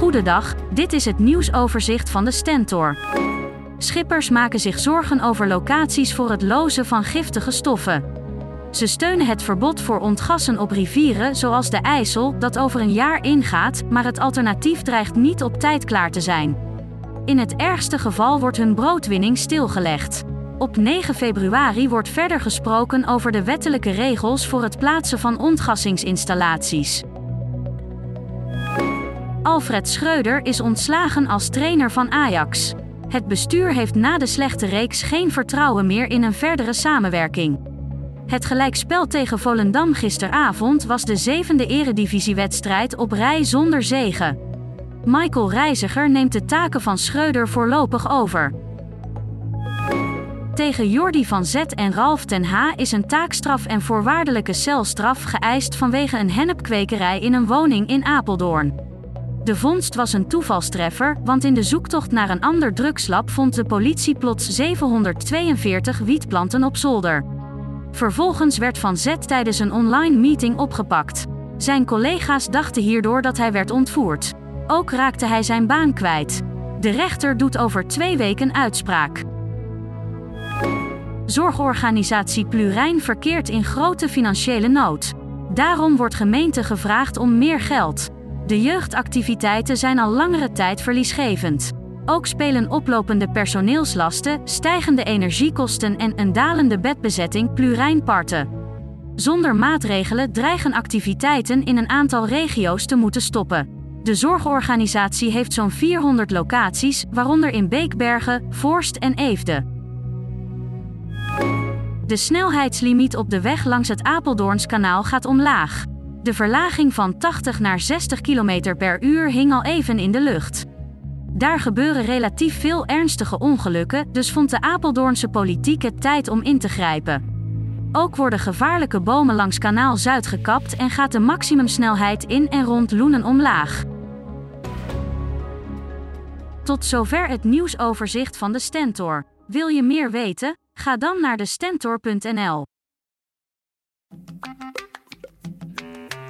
Goedendag, dit is het nieuwsoverzicht van de Stentor. Schippers maken zich zorgen over locaties voor het lozen van giftige stoffen. Ze steunen het verbod voor ontgassen op rivieren zoals de IJssel, dat over een jaar ingaat, maar het alternatief dreigt niet op tijd klaar te zijn. In het ergste geval wordt hun broodwinning stilgelegd. Op 9 februari wordt verder gesproken over de wettelijke regels voor het plaatsen van ontgassingsinstallaties. Alfred Schreuder is ontslagen als trainer van Ajax. Het bestuur heeft na de slechte reeks geen vertrouwen meer in een verdere samenwerking. Het gelijkspel tegen Volendam gisteravond was de zevende eredivisiewedstrijd op rij zonder zegen. Michael Reiziger neemt de taken van Schreuder voorlopig over. Tegen Jordi van Zet en Ralf ten H is een taakstraf en voorwaardelijke celstraf geëist vanwege een hennepkwekerij in een woning in Apeldoorn. De vondst was een toevalstreffer, want in de zoektocht naar een ander drugslab vond de politie plots 742 wietplanten op zolder. Vervolgens werd Van Zet tijdens een online meeting opgepakt. Zijn collega's dachten hierdoor dat hij werd ontvoerd. Ook raakte hij zijn baan kwijt. De rechter doet over twee weken uitspraak. Zorgorganisatie Plurijn verkeert in grote financiële nood. Daarom wordt gemeente gevraagd om meer geld. De jeugdactiviteiten zijn al langere tijd verliesgevend. Ook spelen oplopende personeelslasten, stijgende energiekosten en een dalende bedbezetting plurijn parten. Zonder maatregelen dreigen activiteiten in een aantal regio's te moeten stoppen. De zorgorganisatie heeft zo'n 400 locaties, waaronder in Beekbergen, Voorst en Eefde. De snelheidslimiet op de weg langs het Apeldoornskanaal gaat omlaag. De verlaging van 80 naar 60 km per uur hing al even in de lucht. Daar gebeuren relatief veel ernstige ongelukken, dus vond de Apeldoornse politiek het tijd om in te grijpen. Ook worden gevaarlijke bomen langs kanaal Zuid gekapt en gaat de maximumsnelheid in en rond Loenen omlaag. Tot zover het nieuwsoverzicht van de Stentor. Wil je meer weten? Ga dan naar de stentor.nl.